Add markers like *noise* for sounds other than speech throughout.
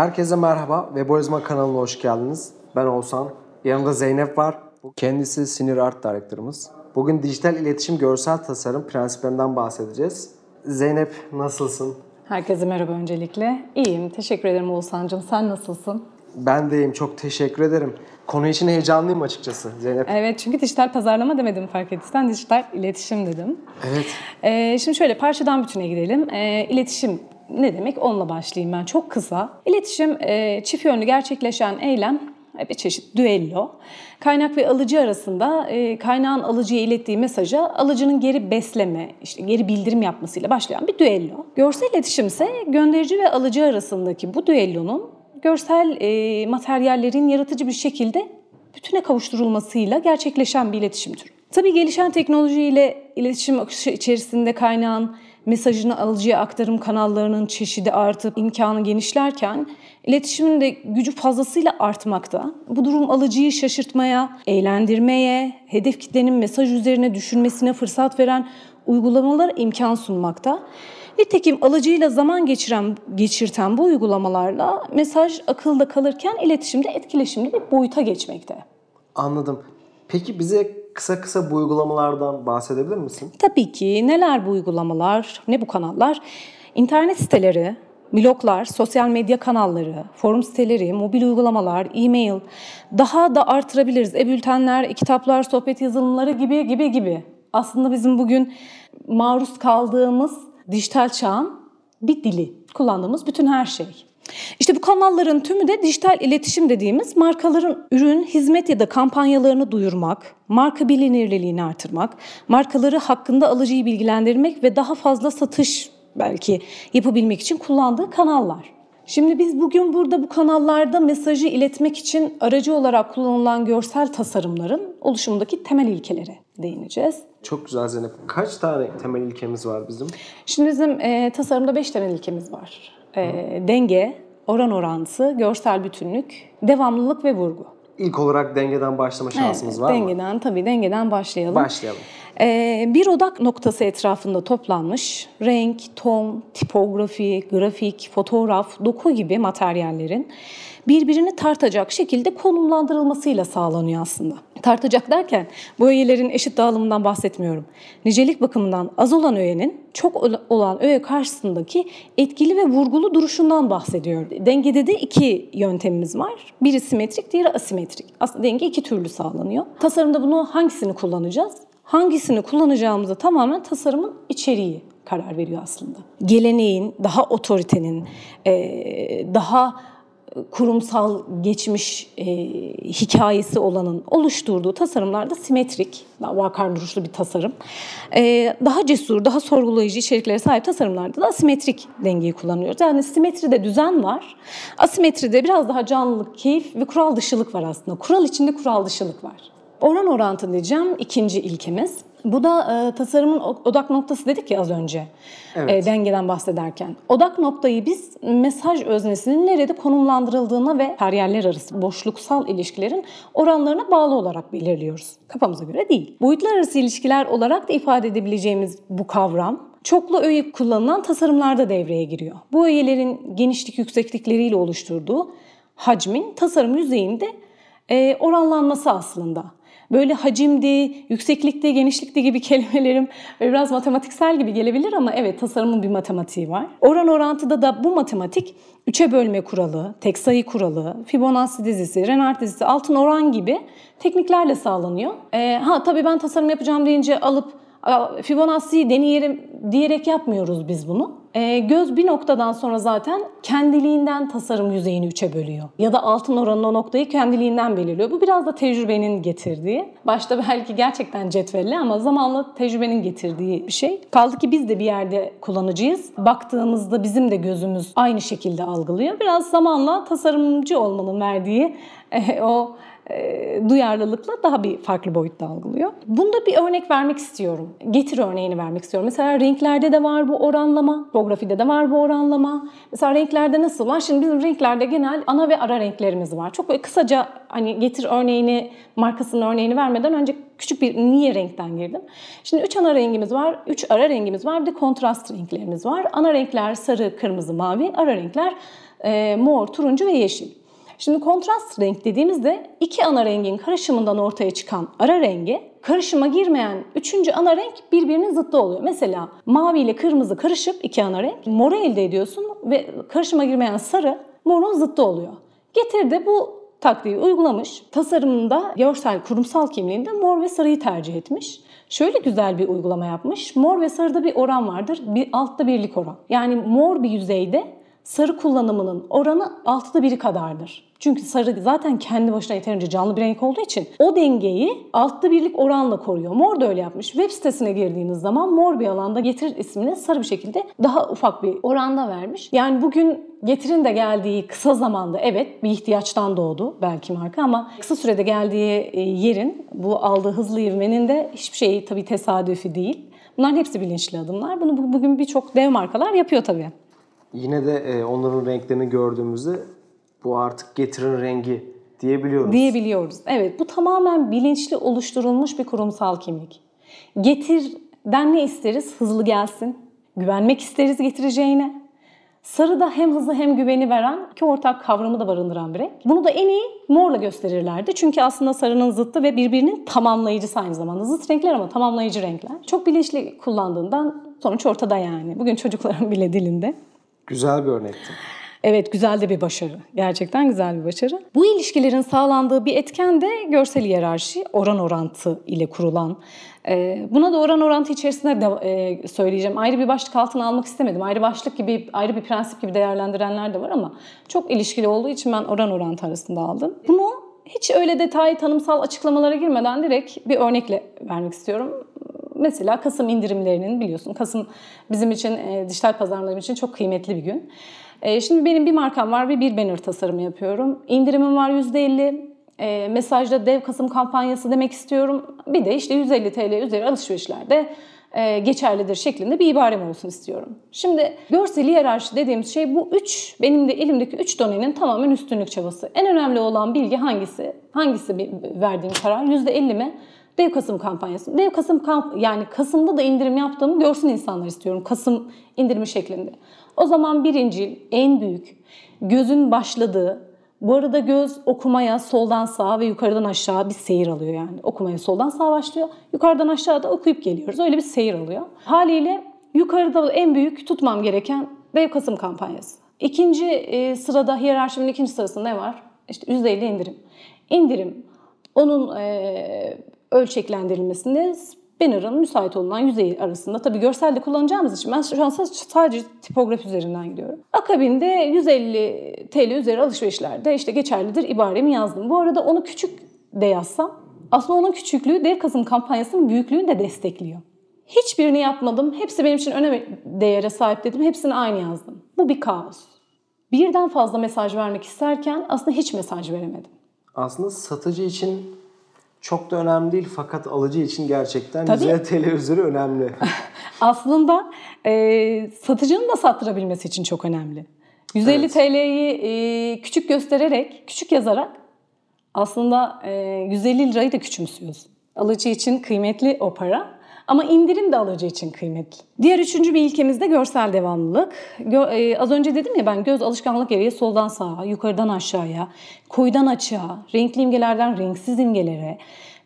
Herkese merhaba. Weborizma kanalına hoş geldiniz. Ben Oğuzhan. Yanımda Zeynep var. Kendisi Sinir Art Direktörümüz. Bugün dijital iletişim görsel tasarım prensiplerinden bahsedeceğiz. Zeynep nasılsın? Herkese merhaba öncelikle. İyiyim, teşekkür ederim Oğuzhan'cığım. Sen nasılsın? Ben de iyiyim. Çok teşekkür ederim. Konu için heyecanlıyım açıkçası Zeynep. Evet, çünkü dijital pazarlama demedim fark ettiysen, dijital iletişim dedim. Evet. Ee, şimdi şöyle parçadan bütüne gidelim. Ee, iletişim ne demek? Onunla başlayayım ben çok kısa. İletişim e, çift yönlü gerçekleşen eylem e, bir çeşit düello. Kaynak ve alıcı arasında e, kaynağın alıcıya ilettiği mesaja alıcının geri besleme, işte geri bildirim yapmasıyla başlayan bir düello. Görsel iletişim ise gönderici ve alıcı arasındaki bu düellonun görsel e, materyallerin yaratıcı bir şekilde bütüne kavuşturulmasıyla gerçekleşen bir iletişim türü. Tabii gelişen teknolojiyle iletişim akışı içerisinde kaynağın mesajını alıcıya aktarım kanallarının çeşidi artıp imkanı genişlerken iletişimin de gücü fazlasıyla artmakta. Bu durum alıcıyı şaşırtmaya, eğlendirmeye, hedef kitlenin mesaj üzerine düşünmesine fırsat veren uygulamalar imkan sunmakta. Nitekim alıcıyla zaman geçiren, geçirten bu uygulamalarla mesaj akılda kalırken iletişimde etkileşimli bir boyuta geçmekte. Anladım. Peki bize kısa kısa bu uygulamalardan bahsedebilir misin? Tabii ki neler bu uygulamalar, ne bu kanallar? İnternet siteleri, bloglar, sosyal medya kanalları, forum siteleri, mobil uygulamalar, e-mail, daha da artırabiliriz. E-bültenler, kitaplar, sohbet yazılımları gibi gibi gibi. Aslında bizim bugün maruz kaldığımız dijital çağın bir dili, kullandığımız bütün her şey. İşte bu kanalların tümü de dijital iletişim dediğimiz markaların ürün, hizmet ya da kampanyalarını duyurmak, marka bilinirliğini artırmak, markaları hakkında alıcıyı bilgilendirmek ve daha fazla satış belki yapabilmek için kullandığı kanallar. Şimdi biz bugün burada bu kanallarda mesajı iletmek için aracı olarak kullanılan görsel tasarımların oluşumundaki temel ilkelere değineceğiz. Çok güzel Zeynep. Kaç tane temel ilkemiz var bizim? Şimdi bizim e, tasarımda 5 temel ilkemiz var. E, denge, oran orantısı, görsel bütünlük, devamlılık ve vurgu. İlk olarak dengeden başlama şansımız Evet, var mı? dengeden, tabii dengeden başlayalım. Başlayalım. Ee, bir odak noktası etrafında toplanmış renk, ton, tipografi, grafik, fotoğraf, doku gibi materyallerin birbirini tartacak şekilde konumlandırılmasıyla sağlanıyor aslında. Tartacak derken bu öğelerin eşit dağılımından bahsetmiyorum. Nicelik bakımından az olan öğenin çok olan öğe karşısındaki etkili ve vurgulu duruşundan bahsediyorum. Dengede de iki yöntemimiz var. Biri simetrik, diğeri asimetrik. Aslında denge iki türlü sağlanıyor. Tasarımda bunu hangisini kullanacağız? hangisini kullanacağımıza tamamen tasarımın içeriği karar veriyor aslında. Geleneğin, daha otoritenin, daha kurumsal geçmiş e, hikayesi olanın oluşturduğu tasarımlarda simetrik, daha vakar duruşlu bir tasarım. E, daha cesur, daha sorgulayıcı içeriklere sahip tasarımlarda da asimetrik dengeyi kullanıyoruz. Yani simetride düzen var, asimetride biraz daha canlılık, keyif ve kural dışılık var aslında. Kural içinde kural dışılık var. Oran orantı diyeceğim ikinci ilkemiz. Bu da e, tasarımın odak noktası dedik ya az önce Evet. e, dengeden bahsederken. Odak noktayı biz mesaj öznesinin nerede konumlandırıldığına ve kariyerler arası boşluksal ilişkilerin oranlarına bağlı olarak belirliyoruz. Kafamıza göre değil. Boyutlar arası ilişkiler olarak da ifade edebileceğimiz bu kavram çoklu öğe kullanılan tasarımlarda devreye giriyor. Bu öğelerin genişlik yükseklikleriyle oluşturduğu hacmin tasarım yüzeyinde e, oranlanması aslında böyle hacimdi, yükseklikte, genişlikte gibi *laughs* kelimelerim biraz matematiksel gibi gelebilir ama evet tasarımın bir matematiği var. Oran orantıda da bu matematik üçe bölme kuralı, tek sayı kuralı, Fibonacci dizisi, Renard dizisi, altın oran gibi tekniklerle sağlanıyor. Ee, ha tabii ben tasarım yapacağım deyince alıp Fibonacci'yi deneyelim diyerek yapmıyoruz biz bunu. E, göz bir noktadan sonra zaten kendiliğinden tasarım yüzeyini üçe bölüyor. Ya da altın oranın o noktayı kendiliğinden belirliyor. Bu biraz da tecrübenin getirdiği. Başta belki gerçekten cetvelli ama zamanla tecrübenin getirdiği bir şey. Kaldı ki biz de bir yerde kullanıcıyız. Baktığımızda bizim de gözümüz aynı şekilde algılıyor. Biraz zamanla tasarımcı olmanın verdiği *laughs* e, o e, duyarlılıkla daha bir farklı boyutta algılıyor. Bunda bir örnek vermek istiyorum. Getir örneğini vermek istiyorum. Mesela renklerde de var bu oranlama, topografide de var bu oranlama. Mesela renklerde nasıl var? Şimdi bizim renklerde genel ana ve ara renklerimiz var. Çok kısaca hani getir örneğini, markasının örneğini vermeden önce küçük bir niye renkten girdim. Şimdi üç ana rengimiz var, üç ara rengimiz var, bir de kontrast renklerimiz var. Ana renkler sarı, kırmızı, mavi, ara renkler e, mor, turuncu ve yeşil. Şimdi kontrast renk dediğimizde iki ana rengin karışımından ortaya çıkan ara rengi karışıma girmeyen üçüncü ana renk birbirinin zıttı oluyor. Mesela mavi ile kırmızı karışıp iki ana renk moru elde ediyorsun ve karışıma girmeyen sarı morun zıttı oluyor. Getir de bu taktiği uygulamış. Tasarımında görsel kurumsal kimliğinde mor ve sarıyı tercih etmiş. Şöyle güzel bir uygulama yapmış. Mor ve sarıda bir oran vardır. Bir altta birlik oran. Yani mor bir yüzeyde sarı kullanımının oranı altıda biri kadardır. Çünkü sarı zaten kendi başına yeterince canlı bir renk olduğu için o dengeyi altta birlik oranla koruyor. Mor da öyle yapmış. Web sitesine girdiğiniz zaman mor bir alanda getirir ismini sarı bir şekilde daha ufak bir oranda vermiş. Yani bugün Getir'in de geldiği kısa zamanda evet bir ihtiyaçtan doğdu belki marka ama kısa sürede geldiği e, yerin bu aldığı hızlı ivmenin de hiçbir şeyi tabii tesadüfi değil. Bunların hepsi bilinçli adımlar. Bunu bugün birçok dev markalar yapıyor tabii. Yine de e, onların renklerini gördüğümüzde bu artık getirin rengi diyebiliyoruz. Diyebiliyoruz. Evet bu tamamen bilinçli oluşturulmuş bir kurumsal kimlik. Getirden ne isteriz? Hızlı gelsin. Güvenmek isteriz getireceğine. Sarı da hem hızlı hem güveni veren ki ortak kavramı da barındıran bir renk. Bunu da en iyi morla gösterirlerdi. Çünkü aslında sarının zıttı ve birbirinin tamamlayıcısı aynı zamanda. Zıt renkler ama tamamlayıcı renkler. Çok bilinçli kullandığından sonuç ortada yani. Bugün çocukların bile dilinde. Güzel bir örnekti. Evet güzel de bir başarı. Gerçekten güzel bir başarı. Bu ilişkilerin sağlandığı bir etken de görsel hiyerarşi, oran orantı ile kurulan. E, buna da oran orantı içerisinde de e, söyleyeceğim. Ayrı bir başlık altına almak istemedim. Ayrı başlık gibi, ayrı bir prensip gibi değerlendirenler de var ama çok ilişkili olduğu için ben oran orantı arasında aldım. Bunu hiç öyle detaylı tanımsal açıklamalara girmeden direkt bir örnekle vermek istiyorum. Mesela Kasım indirimlerinin biliyorsun Kasım bizim için e, dijital pazarlama için çok kıymetli bir gün. E, şimdi benim bir markam var ve bir banner tasarımı yapıyorum. İndirimim var %50. E, mesajda dev Kasım kampanyası demek istiyorum. Bir de işte 150 TL üzeri alışverişlerde e, geçerlidir şeklinde bir ibarem olsun istiyorum. Şimdi görsel hiyerarşi dediğimiz şey bu üç, benim de elimdeki üç donenin tamamen üstünlük çabası. En önemli olan bilgi hangisi? Hangisi verdiğim karar? %50 mi? Dev Kasım kampanyası. Dev Kasım kamp yani Kasım'da da indirim yaptığımı görsün insanlar istiyorum. Kasım indirimi şeklinde. O zaman birinci, en büyük, gözün başladığı, bu arada göz okumaya soldan sağa ve yukarıdan aşağı bir seyir alıyor yani. Okumaya soldan sağa başlıyor, yukarıdan aşağı da okuyup geliyoruz. Öyle bir seyir alıyor. Haliyle yukarıda en büyük tutmam gereken Dev Kasım kampanyası. İkinci e, sırada hiyerarşimin ikinci sırasında ne var? İşte %50 indirim. İndirim onun e, ölçeklendirilmesinde banner'ın müsait olunan yüzeyi arasında. Tabii görselde kullanacağımız için ben şu an sadece tipografi üzerinden gidiyorum. Akabinde 150 TL üzeri alışverişlerde işte geçerlidir ibaremi yazdım. Bu arada onu küçük de yazsam aslında onun küçüklüğü Dev Kasım kampanyasının büyüklüğünü de destekliyor. Hiçbirini yapmadım. Hepsi benim için önemli değere sahip dedim. Hepsini aynı yazdım. Bu bir kaos. Birden fazla mesaj vermek isterken aslında hiç mesaj veremedim. Aslında satıcı için çok da önemli değil fakat alıcı için gerçekten Tabii. 150 TL üzeri önemli. *laughs* Aslında e, satıcının da sattırabilmesi için çok önemli. 150 Evet. TL'yi e, küçük göstererek, küçük yazarak aslında e, 150 lirayı da küçümsüyorsun. Alıcı için kıymetli o para. Ama indirim de alıcı için kıymetli. Diğer üçüncü bir ilkemiz de görsel devamlılık. Gö- e, az önce dedim ya ben göz alışkanlık gereği soldan sağa, yukarıdan aşağıya, koyudan açığa, renkli imgelerden renksiz imgelere,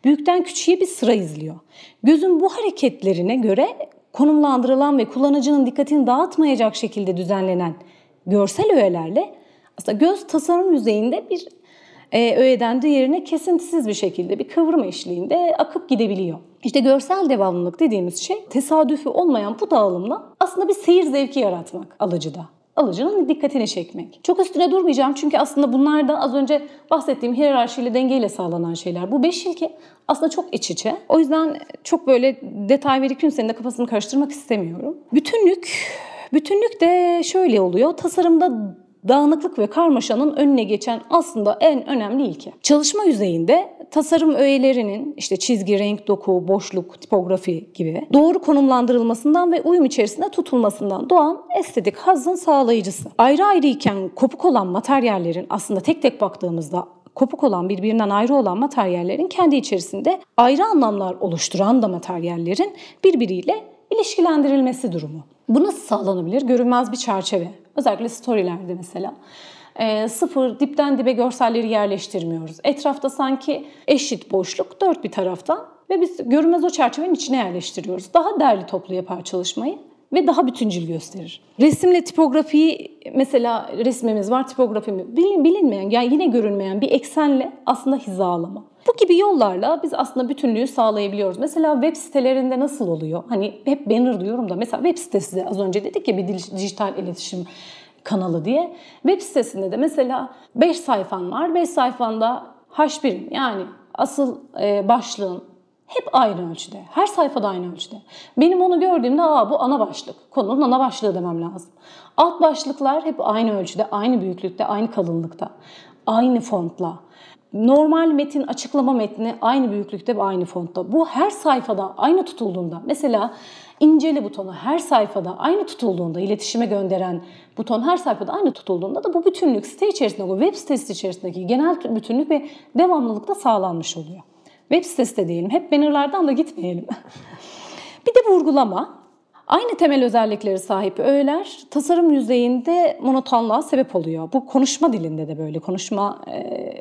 büyükten küçüğe bir sıra izliyor. Gözün bu hareketlerine göre konumlandırılan ve kullanıcının dikkatini dağıtmayacak şekilde düzenlenen görsel öğelerle aslında göz tasarım yüzeyinde bir e, öğeden diğerine kesintisiz bir şekilde bir kıvrım eşliğinde akıp gidebiliyor. İşte görsel devamlılık dediğimiz şey tesadüfi olmayan bu dağılımla aslında bir seyir zevki yaratmak alıcıda. Alıcının dikkatini çekmek. Çok üstüne durmayacağım çünkü aslında bunlar da az önce bahsettiğim hiyerarşiyle dengeyle sağlanan şeyler. Bu beş ilke aslında çok iç içe. O yüzden çok böyle detay verip kimsenin de kafasını karıştırmak istemiyorum. Bütünlük, bütünlük de şöyle oluyor. Tasarımda dağınıklık ve karmaşanın önüne geçen aslında en önemli ilke. Çalışma yüzeyinde tasarım öğelerinin işte çizgi, renk, doku, boşluk, tipografi gibi doğru konumlandırılmasından ve uyum içerisinde tutulmasından doğan estetik hazın sağlayıcısı. Ayrı ayrı iken kopuk olan materyallerin aslında tek tek baktığımızda kopuk olan birbirinden ayrı olan materyallerin kendi içerisinde ayrı anlamlar oluşturan da materyallerin birbiriyle ilişkilendirilmesi durumu. Bu nasıl sağlanabilir? Görünmez bir çerçeve Özellikle storylerde mesela. E, sıfır dipten dibe görselleri yerleştirmiyoruz. Etrafta sanki eşit boşluk dört bir taraftan ve biz görünmez o çerçevenin içine yerleştiriyoruz. Daha derli toplu yapar çalışmayı ve daha bütüncül gösterir. Resimle tipografiyi mesela resmimiz var tipografimiz bilin, bilinmeyen yani yine görünmeyen bir eksenle aslında hizalama. Bu gibi yollarla biz aslında bütünlüğü sağlayabiliyoruz. Mesela web sitelerinde nasıl oluyor? Hani hep banner diyorum da mesela web sitesi de az önce dedik ya bir dij- dijital iletişim kanalı diye. Web sitesinde de mesela 5 sayfan var. 5 sayfanda H1'in yani asıl e, başlığın hep aynı ölçüde. Her sayfada aynı ölçüde. Benim onu gördüğümde aa bu ana başlık. Konunun ana başlığı demem lazım. Alt başlıklar hep aynı ölçüde, aynı büyüklükte, aynı kalınlıkta. Aynı fontla. Normal metin, açıklama metni aynı büyüklükte ve aynı fontta. Bu her sayfada aynı tutulduğunda, mesela incele butonu her sayfada aynı tutulduğunda, iletişime gönderen buton her sayfada aynı tutulduğunda da bu bütünlük site içerisinde, o web sitesi içerisindeki genel bütünlük ve devamlılık da sağlanmış oluyor. Web sitesi de diyelim, hep bannerlardan da gitmeyelim. *laughs* bir de vurgulama. Aynı temel özellikleri sahip öğeler tasarım yüzeyinde monotonluğa sebep oluyor. Bu konuşma dilinde de böyle. Konuşma e,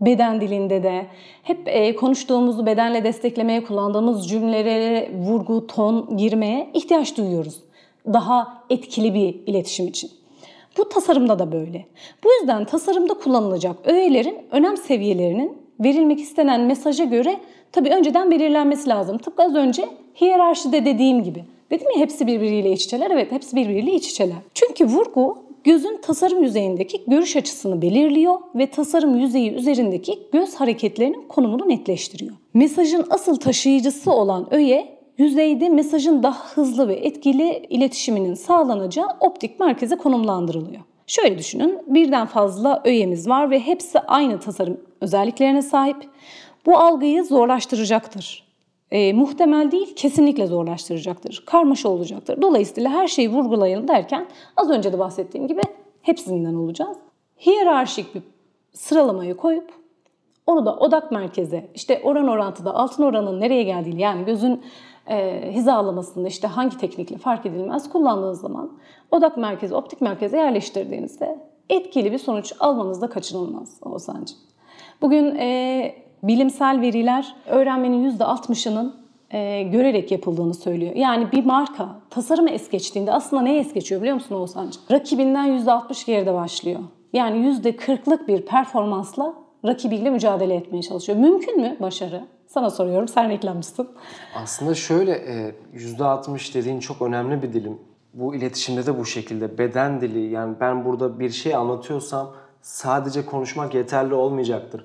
beden dilinde de hep e, konuştuğumuzu bedenle desteklemeye kullandığımız cümlelere vurgu, ton girmeye ihtiyaç duyuyoruz. Daha etkili bir iletişim için. Bu tasarımda da böyle. Bu yüzden tasarımda kullanılacak öğelerin önem seviyelerinin verilmek istenen mesaja göre tabii önceden belirlenmesi lazım. Tıpkı az önce hiyerarşide dediğim gibi. Dedim ya hepsi birbiriyle iç içeler. Evet hepsi birbiriyle iç içeler. Çünkü vurgu gözün tasarım yüzeyindeki görüş açısını belirliyor ve tasarım yüzeyi üzerindeki göz hareketlerinin konumunu netleştiriyor. Mesajın asıl taşıyıcısı olan öğe yüzeyde mesajın daha hızlı ve etkili iletişiminin sağlanacağı optik merkeze konumlandırılıyor. Şöyle düşünün, birden fazla öğemiz var ve hepsi aynı tasarım özelliklerine sahip. Bu algıyı zorlaştıracaktır. E, muhtemel değil, kesinlikle zorlaştıracaktır. Karmaşa olacaktır. Dolayısıyla her şeyi vurgulayalım derken az önce de bahsettiğim gibi hepsinden olacağız. Hiyerarşik bir sıralamayı koyup onu da odak merkeze, işte oran orantıda altın oranın nereye geldiğini yani gözün e, hizalamasında işte hangi teknikle fark edilmez kullandığınız zaman odak merkezi, optik merkeze yerleştirdiğinizde etkili bir sonuç almanız da kaçınılmaz Oğuzhan'cığım. Bugün e, bilimsel veriler öğrenmenin %60'ının e, görerek yapıldığını söylüyor. Yani bir marka tasarımı es geçtiğinde aslında neye es geçiyor biliyor musun Oğuzhan'cığım? Rakibinden %60 geride başlıyor. Yani %40'lık bir performansla rakibiyle mücadele etmeye çalışıyor. Mümkün mü başarı? Sana soruyorum, sen reklamcısın. Aslında şöyle e, %60 dediğin çok önemli bir dilim. Bu iletişimde de bu şekilde beden dili yani ben burada bir şey anlatıyorsam sadece konuşmak yeterli olmayacaktır.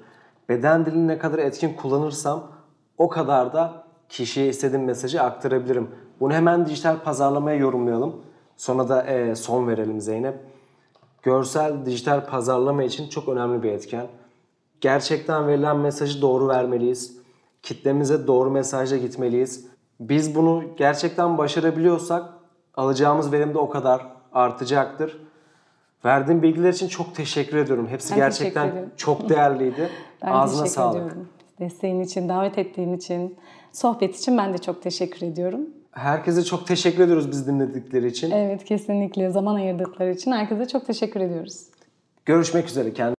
Beden dilini ne kadar etkin kullanırsam o kadar da kişiye istediğim mesajı aktarabilirim. Bunu hemen dijital pazarlamaya yorumlayalım. Sonra da e, son verelim Zeynep. Görsel dijital pazarlama için çok önemli bir etken. Gerçekten verilen mesajı doğru vermeliyiz. Kitlemize doğru mesajla gitmeliyiz. Biz bunu gerçekten başarabiliyorsak alacağımız verim de o kadar artacaktır. Verdiğin bilgiler için çok teşekkür ediyorum. Hepsi Ben gerçekten çok değerliydi. *laughs* Ben Ağzına teşekkür sağlık. ediyorum. Desteğin için, davet ettiğin için, sohbet için ben de çok teşekkür ediyorum. Herkese çok teşekkür ediyoruz biz dinledikleri için. Evet kesinlikle zaman ayırdıkları için herkese çok teşekkür ediyoruz. Görüşmek üzere. Kendinize